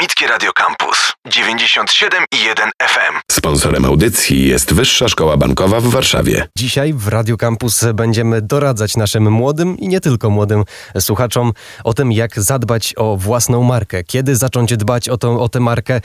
Akademickie Radio Campus 97 i 1 FM. Sponsorem audycji jest Wyższa Szkoła Bankowa w Warszawie. Dzisiaj w Radio Campus będziemy doradzać naszym młodym i nie tylko młodym słuchaczom o tym, jak zadbać o własną markę, kiedy zacząć dbać o, tą, o tę markę,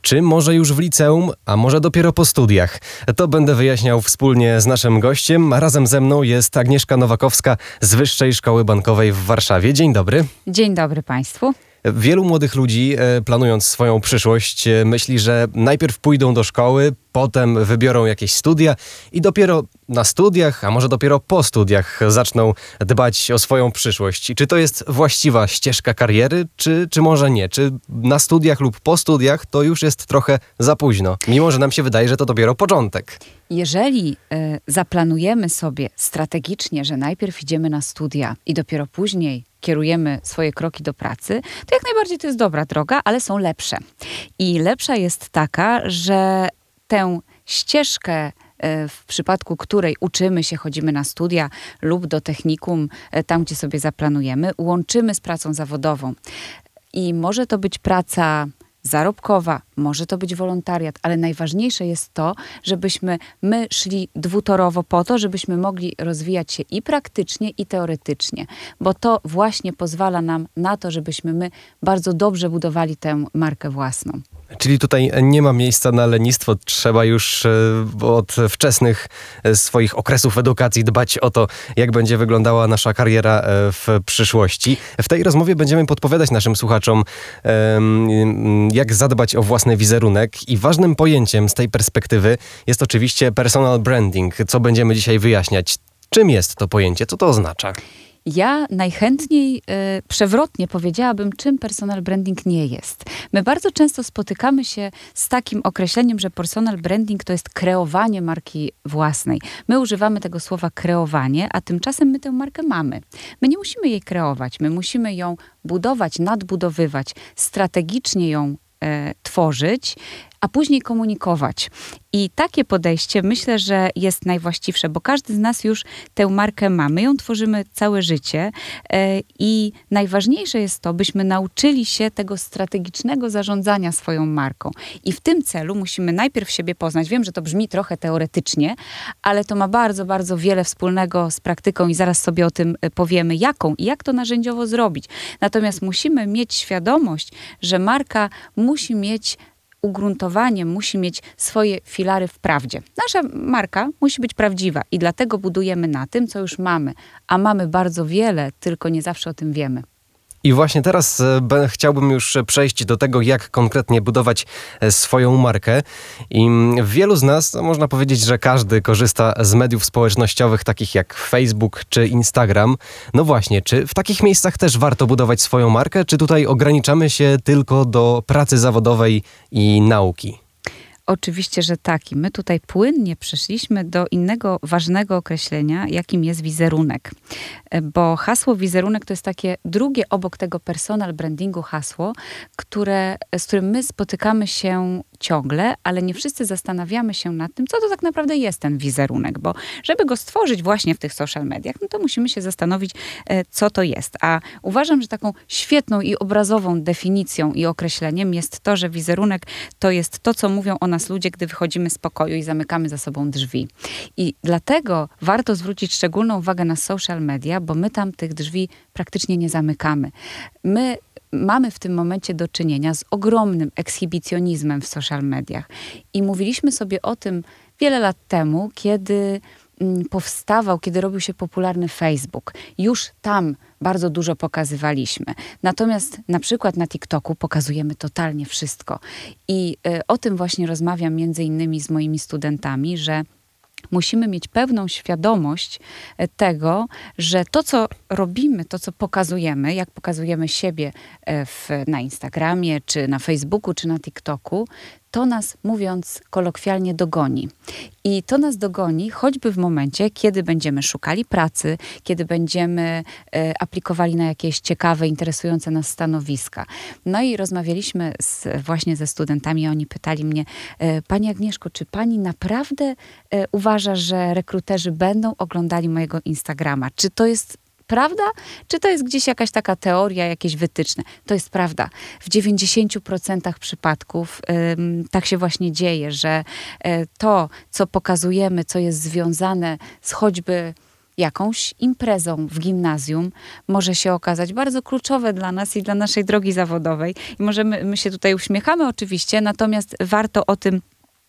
czy może już w liceum, a może dopiero po studiach. To będę wyjaśniał wspólnie z naszym gościem, a razem ze mną jest Agnieszka Nowakowska z Wyższej Szkoły Bankowej w Warszawie. Dzień dobry. Dzień dobry Państwu. Wielu młodych ludzi, e, planując swoją przyszłość, e, myśli, że najpierw pójdą do szkoły, potem wybiorą jakieś studia i dopiero na studiach, a może dopiero po studiach zaczną dbać o swoją przyszłość. Czy to jest właściwa ścieżka kariery, czy, czy może nie? Czy na studiach lub po studiach to już jest trochę za późno, mimo że nam się wydaje, że to dopiero początek? Jeżeli y, zaplanujemy sobie strategicznie, że najpierw idziemy na studia i dopiero później kierujemy swoje kroki do pracy, to jak najbardziej to jest dobra droga, ale są lepsze. I lepsza jest taka, że tę ścieżkę e, w przypadku której uczymy się, chodzimy na studia lub do technikum, e, tam gdzie sobie zaplanujemy, łączymy z pracą zawodową. I może to być praca zarobkowa, może to być wolontariat, ale najważniejsze jest to, żebyśmy my szli dwutorowo po to, żebyśmy mogli rozwijać się i praktycznie, i teoretycznie, bo to właśnie pozwala nam na to, żebyśmy my bardzo dobrze budowali tę markę własną. Czyli tutaj nie ma miejsca na lenistwo. Trzeba już e, od wczesnych e, swoich okresów edukacji dbać o to, jak będzie wyglądała nasza kariera e, w przyszłości. W tej rozmowie będziemy podpowiadać naszym słuchaczom, jak zadbać o własny wizerunek. I ważnym pojęciem z tej perspektywy jest oczywiście personal branding, co będziemy dzisiaj wyjaśniać. Czym jest to pojęcie? Co to oznacza? Ja najchętniej y, przewrotnie powiedziałabym, czym personal branding nie jest. My bardzo często spotykamy się z takim określeniem, że personal branding to jest kreowanie marki własnej. My używamy tego słowa kreowanie, a tymczasem my tę markę mamy. My nie musimy jej kreować, my musimy ją budować, nadbudowywać, strategicznie ją e, tworzyć, a później komunikować. I takie podejście myślę, że jest najwłaściwsze, bo każdy z nas już tę markę ma. My ją tworzymy całe życie e, i najważniejsze jest to, byśmy nauczyli się tego strategicznego zarządzania swoją marką. I w tym celu musimy najpierw siebie poznać. Wiem, że to brzmi trochę teoretycznie, ale to ma bardzo, bardzo wiele wspólnego z praktyką i zaraz sobie o tym e, powiemy, jaką i jak to narzędziowo zrobić. Natomiast musimy mieć świadomość, że marka musi mieć ugruntowanie musi mieć swoje filary w prawdzie. Nasza marka musi być prawdziwa i dlatego budujemy na tym, co już mamy, a mamy bardzo wiele, tylko nie zawsze o tym wiemy. I właśnie teraz e, chciałbym już przejść do tego, jak konkretnie budować e, swoją markę. I wielu z nas, można powiedzieć, że każdy korzysta z mediów społecznościowych takich jak Facebook czy Instagram. No właśnie, czy w takich miejscach też warto budować swoją markę, czy tutaj ograniczamy się tylko do pracy zawodowej i nauki? Oczywiście, że tak. I my tutaj płynnie przeszliśmy do innego ważnego określenia, jakim jest wizerunek. Bo hasło wizerunek to jest takie drugie obok tego personal brandingu hasło, które, z którym my spotykamy się ciągle, ale nie wszyscy zastanawiamy się nad tym, co to tak naprawdę jest ten wizerunek, bo żeby go stworzyć właśnie w tych social mediach, no to musimy się zastanowić, e, co to jest. A uważam, że taką świetną i obrazową definicją i określeniem jest to, że wizerunek to jest to, co mówią o nas ludzie, gdy wychodzimy z pokoju i zamykamy za sobą drzwi. I dlatego warto zwrócić szczególną uwagę na social media, bo my tam tych drzwi praktycznie nie zamykamy. My mamy w tym momencie do czynienia z ogromnym ekshibicjonizmem w social mediach. I mówiliśmy sobie o tym wiele lat temu, kiedy mm, powstawał, kiedy robił się popularny Facebook. Już tam bardzo dużo pokazywaliśmy. Natomiast na przykład na TikToku pokazujemy totalnie wszystko. I y, o tym właśnie rozmawiam między innymi z moimi studentami, że musimy mieć pewną świadomość e, tego, że to, co robimy, to, co pokazujemy, jak pokazujemy siebie e, w, na Instagramie, czy na Facebooku, czy na TikToku, to nas, mówiąc kolokwialnie, dogoni. I to nas dogoni choćby w momencie, kiedy będziemy szukali pracy, kiedy będziemy e, aplikowali na jakieś ciekawe, interesujące nas stanowiska. No i rozmawialiśmy z, właśnie ze studentami, oni pytali mnie, e, Pani Agnieszko, czy Pani naprawdę e, uważa, że rekruterzy będą oglądali mojego Instagrama? Czy to jest prawda, czy to jest gdzieś jakaś taka teoria, jakieś wytyczne? To jest prawda. W 90% przypadków ym, tak się właśnie dzieje, że y, to, co pokazujemy, co jest związane z choćby jakąś imprezą w gimnazjum może się okazać bardzo kluczowe dla nas i dla naszej drogi zawodowej. I możemy, my się tutaj uśmiechamy oczywiście, natomiast warto o tym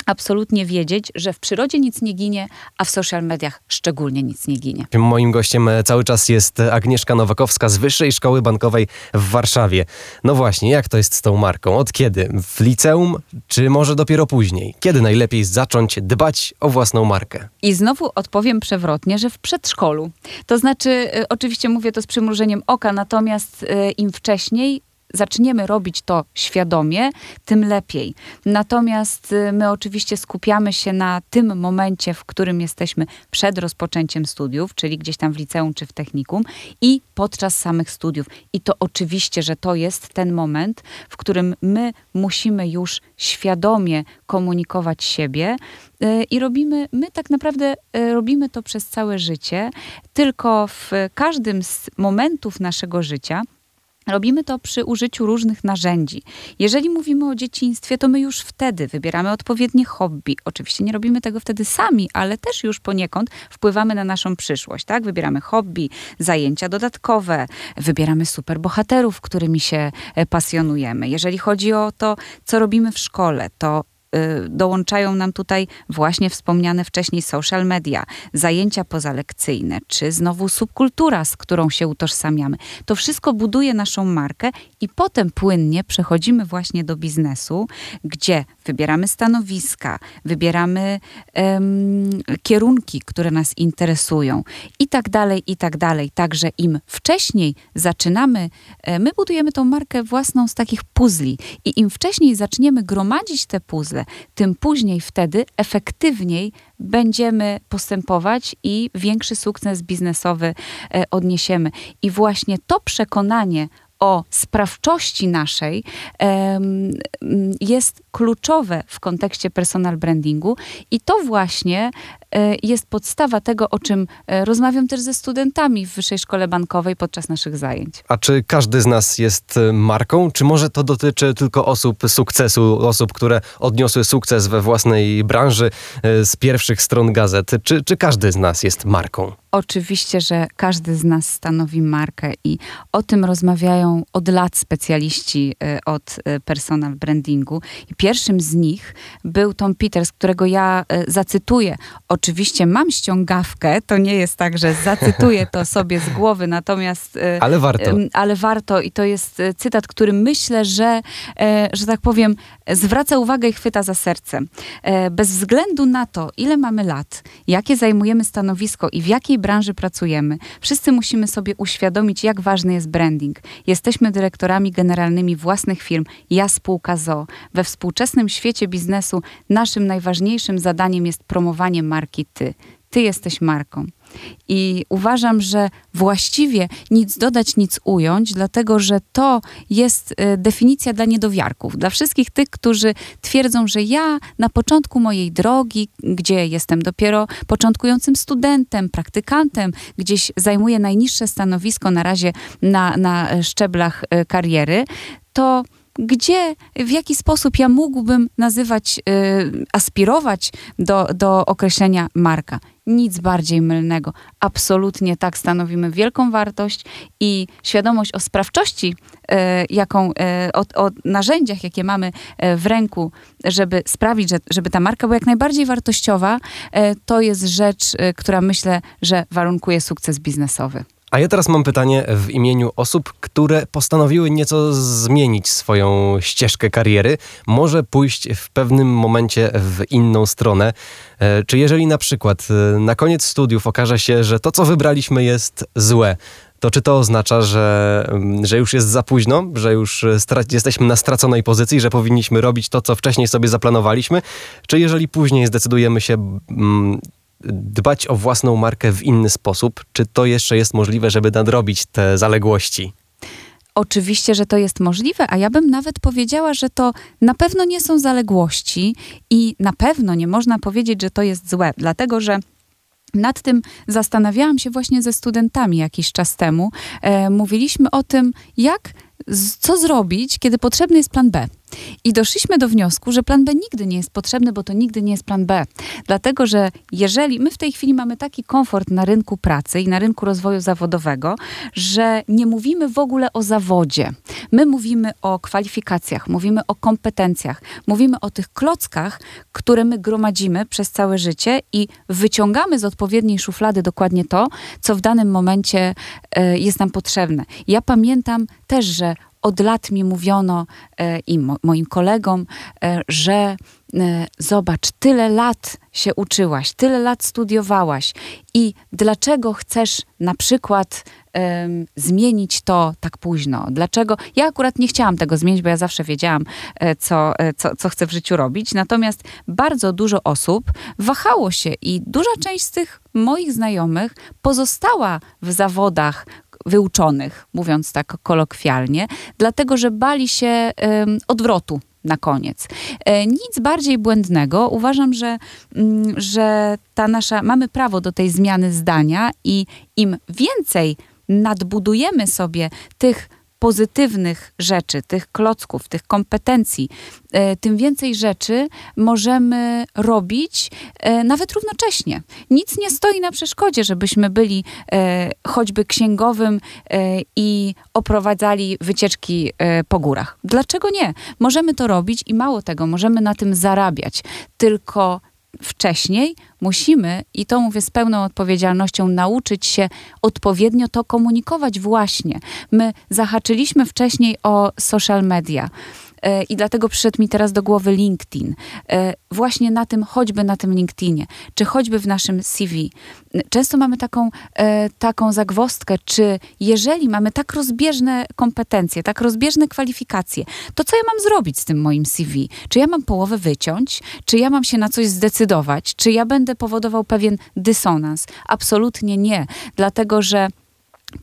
absolutnie wiedzieć, że w przyrodzie nic nie ginie, a w social mediach szczególnie nic nie ginie. Moim gościem e, cały czas jest Agnieszka Nowakowska z Wyższej Szkoły Bankowej w Warszawie. No właśnie, jak to jest z tą marką? Od kiedy? W liceum, czy może dopiero później? Kiedy najlepiej zacząć dbać o własną markę? I znowu odpowiem przewrotnie, że w przedszkolu. To znaczy, y, oczywiście mówię to z przymrużeniem oka, natomiast y, im wcześniej zaczniemy robić to świadomie, tym lepiej. Natomiast y, my oczywiście skupiamy się na tym momencie, w którym jesteśmy przed rozpoczęciem studiów, czyli gdzieś tam w liceum czy w technikum i podczas samych studiów. I to oczywiście, że to jest ten moment, w którym my musimy już świadomie komunikować siebie y, i robimy, my tak naprawdę y, robimy to przez całe życie, tylko w każdym z momentów naszego życia Robimy to przy użyciu różnych narzędzi. Jeżeli mówimy o dzieciństwie, to my już wtedy wybieramy odpowiednie hobby. Oczywiście nie robimy tego wtedy sami, ale też już poniekąd wpływamy na naszą przyszłość, tak? Wybieramy hobby, zajęcia dodatkowe, wybieramy superbohaterów, którymi się e, pasjonujemy. Jeżeli chodzi o to, co robimy w szkole, to dołączają nam tutaj właśnie wspomniane wcześniej social media, zajęcia pozalekcyjne, czy znowu subkultura, z którą się utożsamiamy. To wszystko buduje naszą markę i potem płynnie przechodzimy właśnie do biznesu, gdzie wybieramy stanowiska, wybieramy um, kierunki, które nas interesują i tak dalej, i tak dalej. Także im wcześniej zaczynamy, e, my budujemy tą markę własną z takich puzli i im wcześniej zaczniemy gromadzić te puzzle, tym później wtedy efektywniej będziemy postępować i większy sukces biznesowy e, odniesiemy. I właśnie to przekonanie o sprawczości naszej jest kluczowe w kontekście personal brandingu i to właśnie jest podstawa tego, o czym e, rozmawiam też ze studentami w Wyższej Szkole Bankowej podczas naszych zajęć. A czy każdy z nas jest e, marką? Czy może to dotyczy tylko osób sukcesu, osób, które odniosły sukces we własnej branży z pierwszych stron gazet? Czy, czy każdy z nas jest marką? Oczywiście, że każdy z nas stanowi markę i o tym rozmawiają od lat specjaliści od personal brandingu. I Pierwszym z nich był Tom Peters, którego ja e, zacytuję. Oczywiście mam ściągawkę, to nie jest tak, że zacytuję to sobie z głowy, natomiast... E, ale warto. Ale warto i to jest e, cytat, który myślę, że, że tak powiem, zwraca uwagę i chwyta za serce. Bez względu na to, ile mamy lat, jakie zajmujemy stanowisko i w jakiej branży pracujemy, wszyscy musimy sobie uświadomić, jak ważny jest branding. Jesteśmy dyrektorami generalnymi własnych firm, ja spółka ZO. We współczesnym świecie biznesu naszym najważniejszym zadaniem jest promowanie marki Ty. Ty jesteś marką. I uważam, że właściwie nic dodać, nic ująć, dlatego że to jest e, definicja dla niedowiarków, dla wszystkich tych, którzy twierdzą, że ja na początku mojej drogi, gdzie jestem dopiero początkującym studentem, praktykantem, gdzieś zajmuję najniższe stanowisko na razie na, na szczeblach e, kariery, to gdzie, w jaki sposób ja mógłbym nazywać, y, aspirować do, do określenia marka. Nic bardziej mylnego. Absolutnie tak stanowimy wielką wartość i świadomość o sprawczości, y, jaką, y, o, o, narzędziach, jakie mamy y, w ręku, żeby sprawić, że, żeby ta marka była jak najbardziej wartościowa, to jest rzecz, która myślę, że warunkuje sukces biznesowy. A ja teraz mam pytanie w imieniu osób, które postanowiły nieco zmienić swoją ścieżkę kariery, może pójść w pewnym momencie w inną stronę. E, czy jeżeli na przykład e, na koniec studiów okaże się, że to, co wybraliśmy, jest złe, to czy to oznacza, że, mm, że już jest za późno, że już jesteśmy na straconej pozycji, że powinniśmy robić to, co wcześniej sobie zaplanowaliśmy? Czy jeżeli później zdecydujemy się mm, dbać o własną markę w inny sposób? Czy to jeszcze jest możliwe, żeby nadrobić te zaległości? Oczywiście, że to jest możliwe, a ja bym nawet powiedziała, że to na pewno nie są zaległości i na pewno nie można powiedzieć, że to jest złe, dlatego że Nad tym zastanawiałam się właśnie ze studentami jakiś czas temu. E, mówiliśmy o tym, jak, co zrobić, kiedy potrzebny jest plan B. I doszliśmy do wniosku, że plan B nigdy nie jest potrzebny, bo to nigdy nie jest plan B. Dlatego, że jeżeli my w tej chwili mamy taki komfort na rynku pracy i na rynku rozwoju zawodowego, że nie mówimy w ogóle o zawodzie. My mówimy o kwalifikacjach, mówimy o kompetencjach, mówimy o tych klockach, które my gromadzimy przez całe życie i wyciągamy z odpowiedniej szuflady dokładnie to, co w danym momencie e, jest nam potrzebne. Ja pamiętam też, że od lat mi mówiono e, i mo, moim kolegom, e, że e, zobacz, tyle lat się uczyłaś, tyle lat studiowałaś i dlaczego chcesz na przykład zmienić to tak późno? Dlaczego? Ja akurat nie chciałam tego zmienić, bo ja zawsze wiedziałam, co, co, co chcę w życiu robić. Natomiast bardzo dużo osób wahało się i duża część z tych moich znajomych pozostała w zawodach, wyuczonych, mówiąc tak kolokwialnie, dlatego że bali się odwrotu na koniec. E, nic bardziej błędnego. Uważam, że, mm, że ta nasza, mamy prawo do tej zmiany zdania i im więcej nadbudujemy sobie tych pozytywnych rzeczy, tych klocków, tych kompetencji, e, tym więcej rzeczy możemy robić e, nawet równocześnie. Nic nie stoi na przeszkodzie, żebyśmy byli e, choćby księgowym i oprowadzali wycieczki po górach. Dlaczego nie? Możemy to robić i mało tego, możemy na tym zarabiać. Tylko wcześniej musimy, i to mówię z pełną odpowiedzialnością, nauczyć się odpowiednio to komunikować właśnie. My zahaczyliśmy wcześniej o social media. E, I dlatego przyszedł mi teraz do głowy LinkedIn. E, właśnie na tym, choćby na tym LinkedInie, czy choćby w naszym CV. Często mamy taką, e, taką zagwostkę, czy jeżeli mamy tak rozbieżne kompetencje, tak rozbieżne kwalifikacje, to co ja mam zrobić z tym moim CV? Czy ja mam połowę wyciąć? Czy ja mam się na coś zdecydować? Czy ja będę powodował pewien dysonans? Absolutnie nie, dlatego że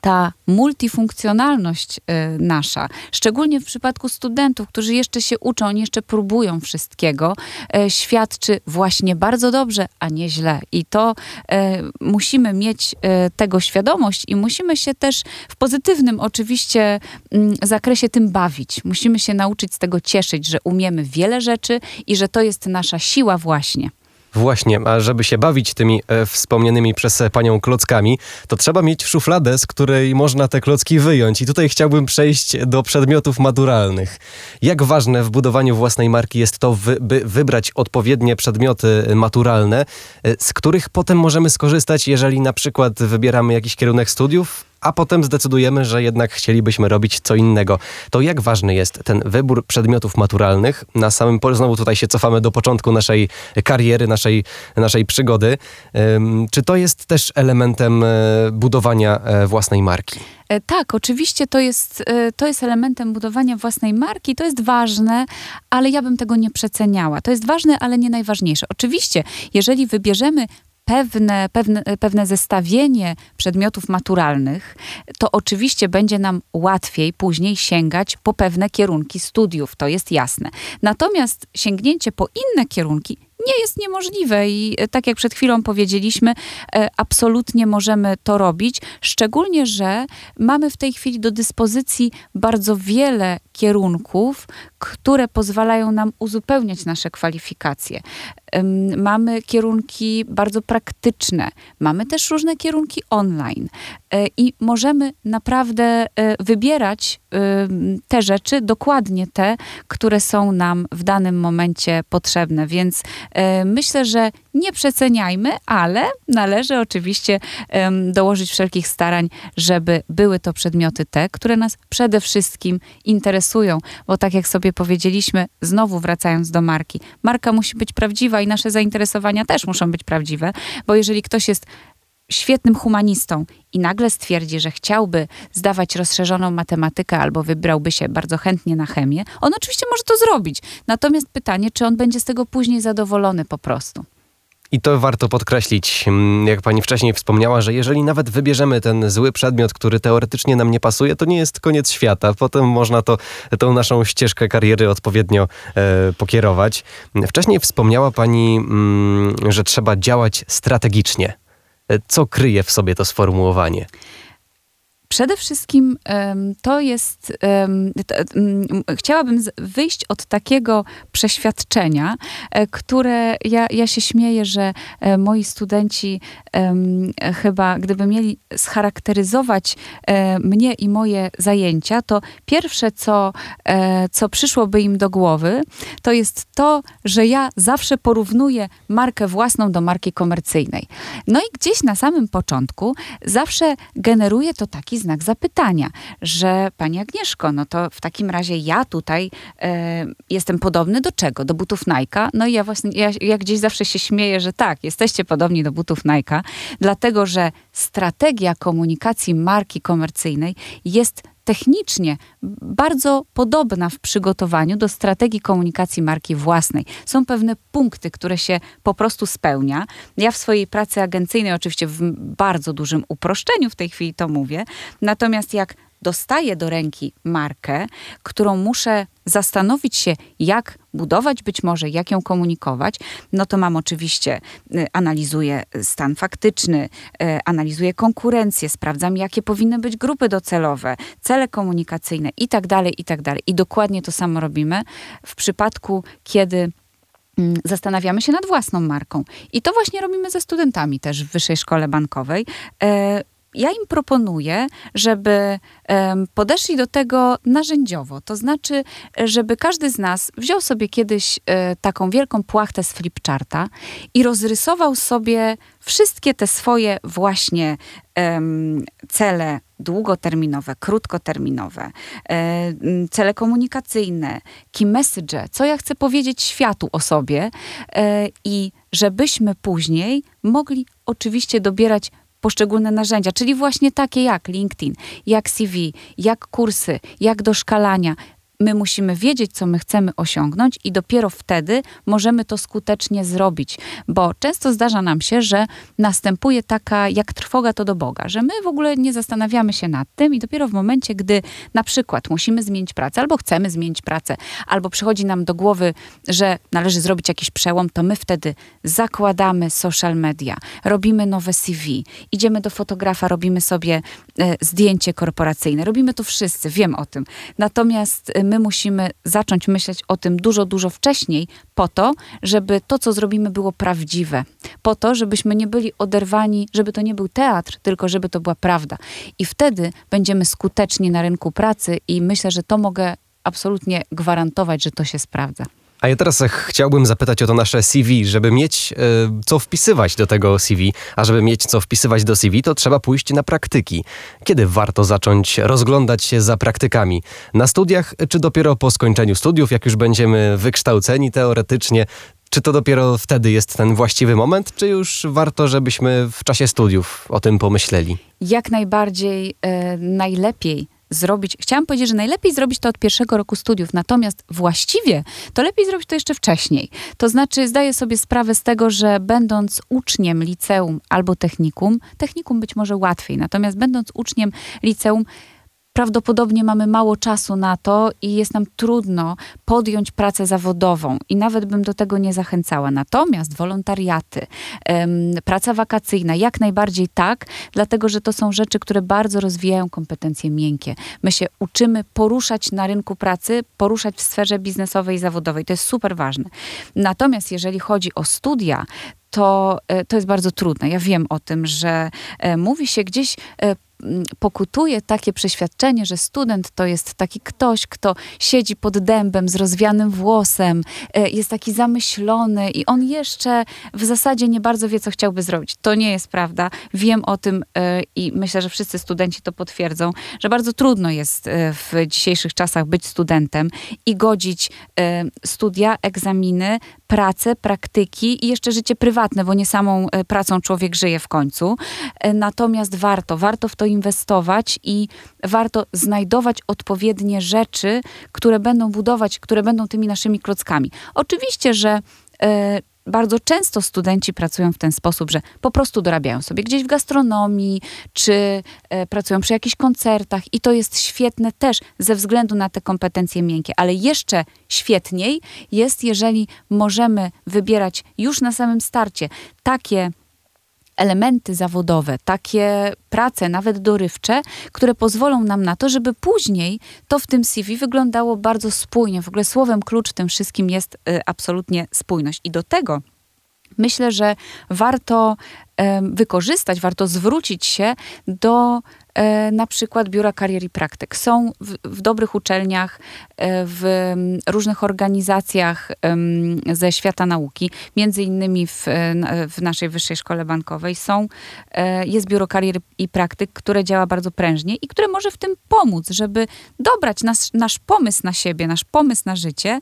ta multifunkcjonalność y, nasza, szczególnie w przypadku studentów, którzy jeszcze się uczą, jeszcze próbują wszystkiego, y, świadczy właśnie bardzo dobrze, a nie źle. I to y, musimy mieć tego świadomość i musimy się też w pozytywnym oczywiście mm, zakresie tym bawić. Musimy się nauczyć z tego cieszyć, że umiemy wiele rzeczy i że to jest nasza siła właśnie. Właśnie, a żeby się bawić tymi e, wspomnianymi przez panią klockami, to trzeba mieć szufladę, z której można te klocki wyjąć. I tutaj chciałbym przejść do przedmiotów maturalnych. Jak ważne w budowaniu własnej marki jest to, wy, by wybrać odpowiednie przedmioty maturalne, e, z których potem możemy skorzystać, jeżeli na przykład wybieramy jakiś kierunek studiów, a potem zdecydujemy, że jednak chcielibyśmy robić co innego. To jak ważny jest ten wybór przedmiotów maturalnych? Na samym, znowu tutaj się cofamy do początku naszej kariery, naszej, naszej przygody. Czy to jest też elementem e, budowania e, własnej marki? E, tak, oczywiście to jest, to jest elementem budowania własnej marki, to jest ważne, ale ja bym tego nie przeceniała. To jest ważne, ale nie najważniejsze. Oczywiście, jeżeli wybierzemy pewne, pewne, pewne zestawienie przedmiotów maturalnych, to oczywiście będzie nam łatwiej później sięgać po pewne kierunki studiów, to jest jasne. Natomiast sięgnięcie po inne kierunki nie jest niemożliwe i e, tak jak przed chwilą powiedzieliśmy, e, absolutnie możemy to robić, szczególnie, że mamy w tej chwili do dyspozycji bardzo wiele kierunków, które pozwalają nam uzupełniać nasze kwalifikacje. Mamy kierunki bardzo praktyczne, mamy też różne kierunki online e, i możemy naprawdę wybierać te rzeczy, dokładnie te, które są nam w danym momencie potrzebne, więc E, myślę, że nie przeceniajmy, ale należy oczywiście dołożyć wszelkich starań, żeby były to przedmioty te, które nas przede wszystkim interesują, bo tak jak sobie powiedzieliśmy, znowu wracając do marki, marka musi być prawdziwa i nasze zainteresowania też muszą być prawdziwe, bo jeżeli ktoś jest świetnym humanistą i nagle stwierdzi, że chciałby zdawać rozszerzoną matematykę albo wybrałby się bardzo chętnie na chemię, on oczywiście może to zrobić. Natomiast pytanie, czy on będzie z tego później zadowolony po prostu. I to warto podkreślić, mm, jak pani wcześniej wspomniała, że jeżeli nawet wybierzemy ten zły przedmiot, który teoretycznie nam nie pasuje, to nie jest koniec świata. Potem można to, tą naszą ścieżkę kariery odpowiednio e, pokierować. Wcześniej wspomniała pani, mm, że trzeba działać strategicznie. Co kryje w sobie to sformułowanie? Przede wszystkim to jest, chciałabym wyjść od takiego przeświadczenia, e, które ja, ja się śmieję, że e, moi studenci chyba, gdyby mieli scharakteryzować e, mnie i moje zajęcia, to pierwsze, co, co przyszłoby im do głowy, to jest to, że ja zawsze porównuję markę własną do marki komercyjnej. No i gdzieś na samym początku zawsze generuje to taki znak zapytania, że pani Agnieszko, no to w takim razie ja tutaj e, jestem podobny do czego? Do butów Nike? No i ja właśnie, ja, ja gdzieś zawsze się śmieję, że tak, jesteście podobni do butów Nike, dlatego że strategia komunikacji marki komercyjnej jest technicznie bardzo podobna w przygotowaniu do strategii komunikacji marki własnej. Są pewne punkty, które się po prostu spełnia. Ja w swojej pracy agencyjnej, oczywiście w bardzo dużym uproszczeniu w tej chwili to mówię, natomiast jak dostaję do ręki markę, którą muszę zastanowić się, jak budować być może, jak ją komunikować, no to mam oczywiście, y, analizuję stan faktyczny, y, analizuję konkurencję, sprawdzam, jakie powinny być grupy docelowe, cele komunikacyjne i tak dalej, i tak dalej. I dokładnie to samo robimy w przypadku, kiedy mm, zastanawiamy się nad własną marką. I to właśnie robimy ze studentami też w Wyższej Szkole Bankowej. Ja im proponuję, żeby podeszli do tego narzędziowo. To znaczy, żeby każdy z nas wziął sobie kiedyś e, taką wielką płachtę z flipcharta i rozrysował sobie wszystkie te swoje właśnie cele długoterminowe, krótkoterminowe, e, cele komunikacyjne, key message, co ja chcę powiedzieć światu o sobie e, i żebyśmy później mogli oczywiście dobierać poszczególne narzędzia, czyli właśnie takie jak LinkedIn, jak CV, jak kursy, jak doszkalania, my musimy wiedzieć, co my chcemy osiągnąć, i dopiero wtedy możemy to skutecznie zrobić. Bo często zdarza nam się, że następuje taka jak trwoga to do Boga, że my w ogóle nie zastanawiamy się nad tym, i dopiero w momencie, gdy na przykład musimy zmienić pracę, albo chcemy zmienić pracę, albo przychodzi nam do głowy, że należy zrobić jakiś przełom, to my wtedy zakładamy social media, robimy nowe CV, idziemy do fotografa, robimy sobie zdjęcie korporacyjne. Robimy to wszyscy, wiem o tym. Natomiast e, my musimy zacząć myśleć o tym dużo, dużo wcześniej, po to, żeby to, co zrobimy, było prawdziwe. Po to, żebyśmy nie byli oderwani, żeby to nie był teatr, tylko żeby to była prawda. I wtedy będziemy skuteczni na rynku pracy i myślę, że to mogę absolutnie gwarantować, że to się sprawdza. A ja teraz chciałbym zapytać o to nasze CV, żeby mieć e, co wpisywać do tego CV, a żeby mieć co wpisywać do CV, to trzeba pójść na praktyki. Kiedy warto zacząć rozglądać się za praktykami? Na studiach, czy dopiero po skończeniu studiów, jak już będziemy wykształceni teoretycznie? Czy to dopiero wtedy jest ten właściwy moment, czy już warto, żebyśmy w czasie studiów o tym pomyśleli? Jak najbardziej, e, najlepiej zrobić, chciałam powiedzieć, że najlepiej zrobić to od pierwszego roku studiów, natomiast właściwie to lepiej zrobić to jeszcze wcześniej. To znaczy, zdaję sobie sprawę z tego, że będąc uczniem liceum albo technikum, technikum być może łatwiej, natomiast będąc uczniem liceum, prawdopodobnie mamy mało czasu na to i jest nam trudno podjąć pracę zawodową i nawet bym do tego nie zachęcała. Natomiast wolontariaty, praca wakacyjna, jak najbardziej tak, dlatego że to są rzeczy, które bardzo rozwijają kompetencje miękkie. My się uczymy poruszać na rynku pracy, poruszać w sferze biznesowej i zawodowej. To jest super ważne. Natomiast jeżeli chodzi o studia, to, e, to jest bardzo trudne. Ja wiem o tym, że e, mówi się gdzieś e, pokutuje takie przeświadczenie, że student to jest taki ktoś, kto siedzi pod dębem z rozwianym włosem, e, jest taki zamyślony i on jeszcze w zasadzie nie bardzo wie, co chciałby zrobić. To nie jest prawda. Wiem o tym e, i myślę, że wszyscy studenci to potwierdzą, że bardzo trudno jest e, w dzisiejszych czasach być studentem i godzić studia, egzaminy, pracę, praktyki i jeszcze życie prywatne, bo nie samą pracą człowiek żyje w końcu. Natomiast warto, warto w to inwestować i warto znajdować odpowiednie rzeczy, które będą budować, które będą tymi naszymi klockami. Oczywiście, że e, bardzo często studenci pracują w ten sposób, że po prostu dorabiają sobie gdzieś w gastronomii, czy e, pracują przy jakichś koncertach i to jest świetne też ze względu na te kompetencje miękkie, ale jeszcze świetniej jest, jeżeli możemy wybierać już na samym starcie takie elementy zawodowe, takie prace, nawet dorywcze, które pozwolą nam na to, żeby później to w tym CV wyglądało bardzo spójnie. W ogóle słowem klucz tym wszystkim jest y, absolutnie spójność. I do tego myślę, że warto wykorzystać, warto zwrócić się do E, na przykład biura karier i praktyk. Są w, w dobrych uczelniach, e, w różnych organizacjach ze świata nauki, między innymi w, w naszej Wyższej Szkole Bankowej są, e, jest biuro karier i praktyk, które działa bardzo prężnie i które może w tym pomóc, żeby dobrać nasz, nasz pomysł na siebie, nasz pomysł na życie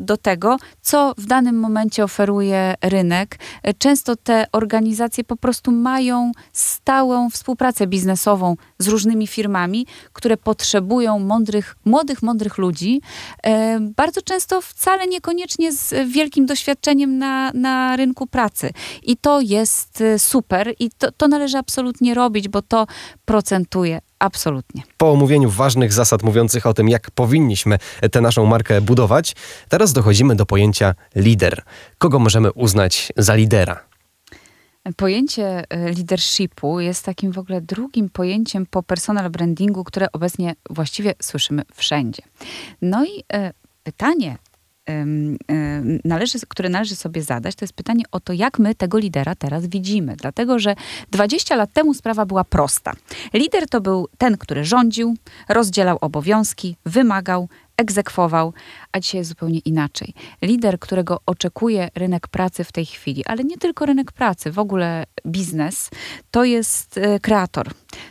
do tego, co w danym momencie oferuje rynek. Często te organizacje po prostu mają stałą współpracę biznesową z różnymi firmami, które potrzebują mądrych, młodych, mądrych ludzi, e, bardzo często wcale niekoniecznie z wielkim doświadczeniem na, na rynku pracy. I to jest e, super i to, to należy absolutnie robić, bo to procentuje Absolutnie. Po omówieniu ważnych zasad mówiących o tym, jak powinniśmy tę naszą markę budować, teraz dochodzimy do pojęcia lider. Kogo możemy uznać za lidera? Pojęcie e, leadershipu jest takim w ogóle drugim pojęciem po personal brandingu, które obecnie właściwie słyszymy wszędzie. No i e, pytanie, należy, które należy sobie zadać, to jest pytanie o to, jak my tego lidera teraz widzimy. Dlatego, że 20 lat temu sprawa była prosta. Lider to był ten, który rządził, rozdzielał obowiązki, wymagał, egzekwował, a dzisiaj jest zupełnie inaczej. Lider, którego oczekuje rynek pracy w tej chwili, ale nie tylko rynek pracy, w ogóle biznes, to jest e, kreator.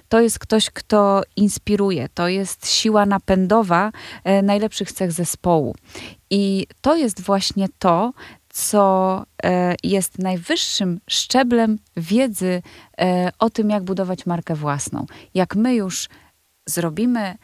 To jest ktoś, kto inspiruje, to jest siła napędowa e, najlepszych cech zespołu. I to jest właśnie to, co e, jest najwyższym szczeblem wiedzy o tym, jak budować markę własną. Jak my już zrobimy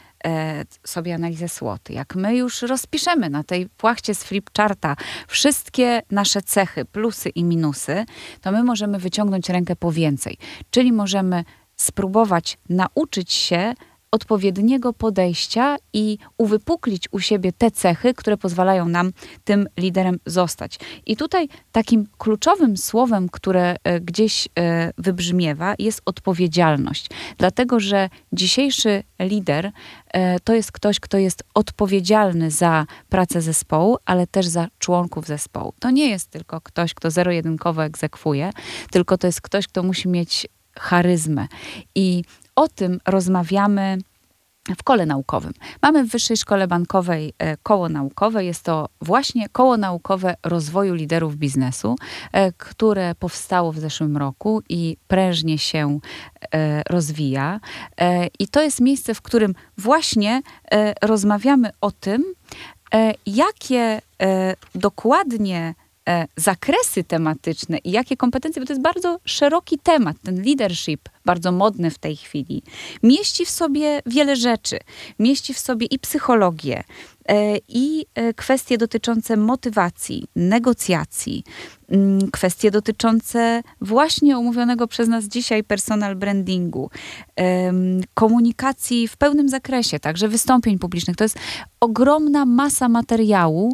sobie analizę SWOT, jak my już rozpiszemy na tej płachcie z flipcharta wszystkie nasze cechy, plusy i minusy, to my możemy wyciągnąć rękę po więcej. Czyli możemy spróbować nauczyć się odpowiedniego podejścia i uwypuklić u siebie te cechy, które pozwalają nam tym liderem zostać. I tutaj takim kluczowym słowem, które e, gdzieś e, wybrzmiewa, jest odpowiedzialność. Dlatego, że dzisiejszy lider e, to jest ktoś, kto jest odpowiedzialny za pracę zespołu, ale też za członków zespołu. To nie jest tylko ktoś, kto zero-jedynkowo egzekwuje, tylko to jest ktoś, kto musi mieć charyzmę. I o tym rozmawiamy w kole naukowym. Mamy w Wyższej Szkole Bankowej e, koło naukowe. Jest to właśnie koło naukowe rozwoju liderów biznesu, e, które powstało w zeszłym roku i prężnie się e, rozwija. I to jest miejsce, w którym właśnie rozmawiamy o tym, jakie dokładnie zakresy tematyczne i jakie kompetencje, bo to jest bardzo szeroki temat, ten leadership, bardzo modny w tej chwili, mieści w sobie wiele rzeczy. Mieści w sobie i psychologię, e, i e, kwestie dotyczące motywacji, negocjacji, kwestie dotyczące właśnie omówionego przez nas dzisiaj personal brandingu, komunikacji w pełnym zakresie, także wystąpień publicznych. To jest ogromna masa materiału,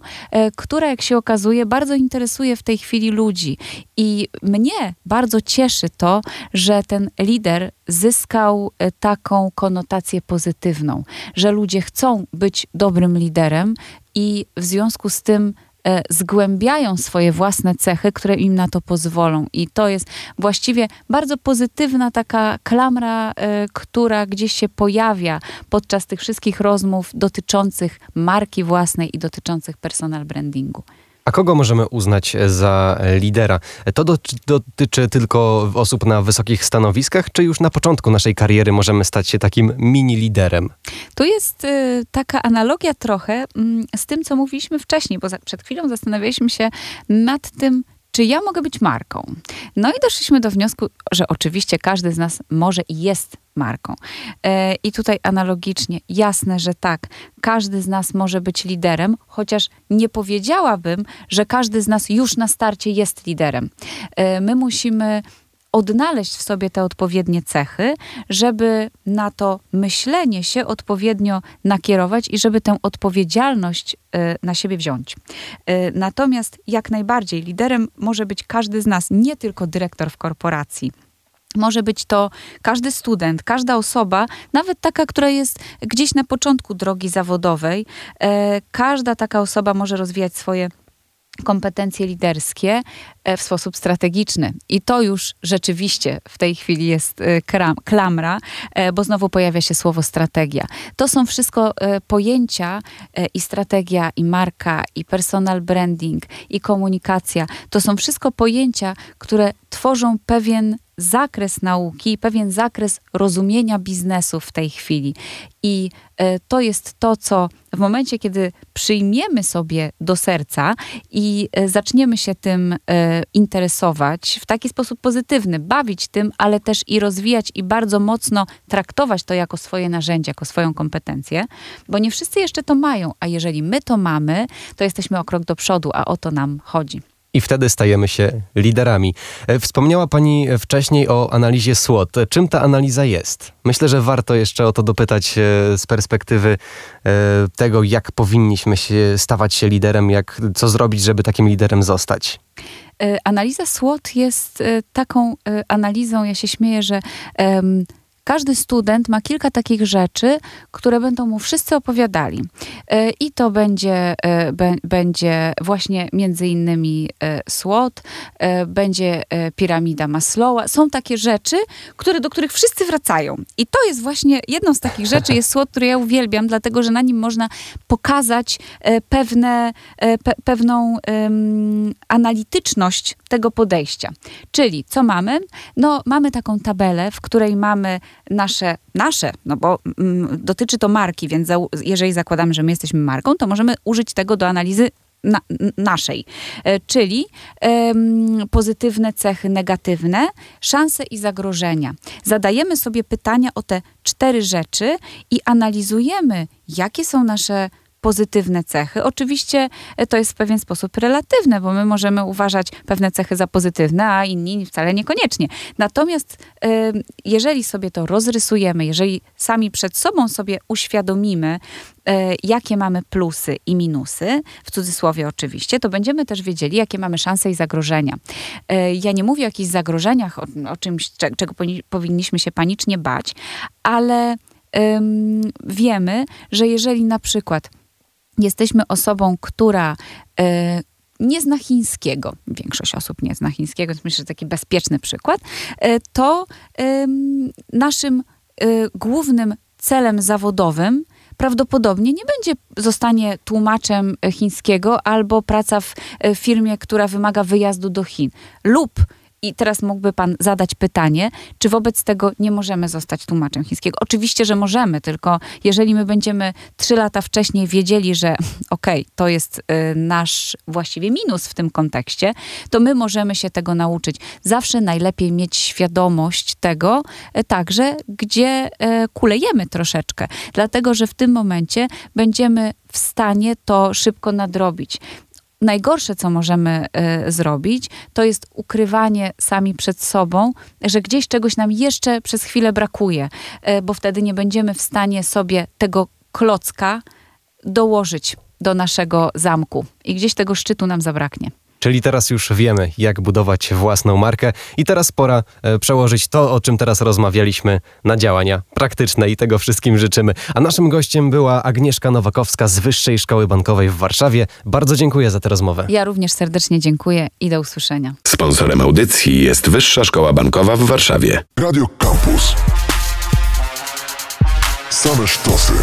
która, jak się okazuje, bardzo interesuje w tej chwili ludzi. I mnie bardzo cieszy to, że ten lider zyskał e, taką konotację pozytywną, że ludzie chcą być dobrym liderem i w związku z tym e, zgłębiają swoje własne cechy, które im na to pozwolą. I to jest właściwie bardzo pozytywna taka klamra, e, która gdzieś się pojawia podczas tych wszystkich rozmów dotyczących marki własnej i dotyczących personal brandingu. A kogo możemy uznać za lidera? To dotyczy tylko osób na wysokich stanowiskach, czy już na początku naszej kariery możemy stać się takim mini liderem? Tu jest y, taka analogia trochę y, z tym, co mówiliśmy wcześniej, bo za, przed chwilą zastanawialiśmy się nad tym, czy ja mogę być marką? No i doszliśmy do wniosku, że oczywiście każdy z nas może i jest marką. E, I tutaj analogicznie, jasne, że tak, każdy z nas może być liderem, chociaż nie powiedziałabym, że każdy z nas już na starcie jest liderem. E, my musimy odnaleźć w sobie te odpowiednie cechy, żeby na to myślenie się odpowiednio nakierować i żeby tę odpowiedzialność y, na siebie wziąć. Y, natomiast jak najbardziej liderem może być każdy z nas, nie tylko dyrektor w korporacji. Może być to każdy student, każda osoba, nawet taka, która jest gdzieś na początku drogi zawodowej. E, każda taka osoba może rozwijać swoje kompetencje liderskie e, w sposób strategiczny. I to już rzeczywiście w tej chwili jest e, klamra, e, bo znowu pojawia się słowo strategia. To są wszystko pojęcia i strategia, i marka, i personal branding, i komunikacja. To są wszystko pojęcia, które tworzą pewien zakres nauki, pewien zakres rozumienia biznesu w tej chwili. I e, to jest to, co w momencie, kiedy przyjmiemy sobie do serca i e, zaczniemy się tym e, interesować w taki sposób pozytywny, bawić tym, ale też i rozwijać i bardzo mocno traktować to jako swoje narzędzie, jako swoją kompetencję, bo nie wszyscy jeszcze to mają, a jeżeli my to mamy, to jesteśmy o krok do przodu, a o to nam chodzi i wtedy stajemy się liderami. E, wspomniała Pani wcześniej o analizie SWOT. Czym ta analiza jest? Myślę, że warto jeszcze o to dopytać e, z perspektywy e, tego, jak powinniśmy się stawać się liderem, jak, co zrobić, żeby takim liderem zostać. Analiza SWOT jest taką analizą, ja się śmieję, że każdy student ma kilka takich rzeczy, które będą mu wszyscy opowiadali. E, I to będzie, e, będzie właśnie między innymi e, SWOT, będzie piramida Maslowa. Są takie rzeczy, które, do których wszyscy wracają. I to jest właśnie jedną z takich rzeczy, jest SWOT, który ja uwielbiam, dlatego że na nim można pokazać pewne, pe, pewną um, analityczność tego podejścia. Czyli co mamy? No, mamy taką tabelę, w której mamy nasze, nasze, no bo mm, dotyczy to marki, więc za, jeżeli zakładamy, że my jesteśmy marką, to możemy użyć tego do analizy na, naszej, e, czyli pozytywne cechy, negatywne, szanse i zagrożenia. Zadajemy sobie pytania o te cztery rzeczy i analizujemy, jakie są nasze pozytywne cechy. Oczywiście e, to jest w pewien sposób relatywne, bo my możemy uważać pewne cechy za pozytywne, a inni wcale niekoniecznie. Natomiast jeżeli sobie to rozrysujemy, jeżeli sami przed sobą sobie uświadomimy, e, jakie mamy plusy i minusy, w cudzysłowie oczywiście, to będziemy też wiedzieli, jakie mamy szanse i zagrożenia. E, ja nie mówię o jakichś zagrożeniach, o, o czymś, czego powinniśmy się panicznie bać, ale wiemy, że jeżeli na przykład jesteśmy osobą, która e, nie zna chińskiego, większość osób nie zna chińskiego, więc myślę, że taki bezpieczny przykład, e, to naszym e, głównym celem zawodowym prawdopodobnie nie będzie zostanie tłumaczem chińskiego albo praca w firmie, która wymaga wyjazdu do Chin lub i teraz mógłby pan zadać pytanie, czy wobec tego nie możemy zostać tłumaczem chińskiego? Oczywiście, że możemy, tylko jeżeli my będziemy trzy lata wcześniej wiedzieli, że okej, okay, to jest y, nasz właściwie minus w tym kontekście, to my możemy się tego nauczyć. Zawsze najlepiej mieć świadomość tego y, także, gdzie y, kulejemy troszeczkę, dlatego że w tym momencie będziemy w stanie to szybko nadrobić najgorsze, co możemy y, zrobić, to jest ukrywanie sami przed sobą, że gdzieś czegoś nam jeszcze przez chwilę brakuje, y, bo wtedy nie będziemy w stanie sobie tego klocka dołożyć do naszego zamku i gdzieś tego szczytu nam zabraknie. Czyli teraz już wiemy, jak budować własną markę, i teraz pora e, przełożyć to, o czym teraz rozmawialiśmy, na działania praktyczne i tego wszystkim życzymy. A naszym gościem była Agnieszka Nowakowska z Wyższej Szkoły Bankowej w Warszawie. Bardzo dziękuję za tę rozmowę. Ja również serdecznie dziękuję i do usłyszenia. Sponsorem audycji jest Wyższa Szkoła Bankowa w Warszawie. Radio Campus. Same sztosy.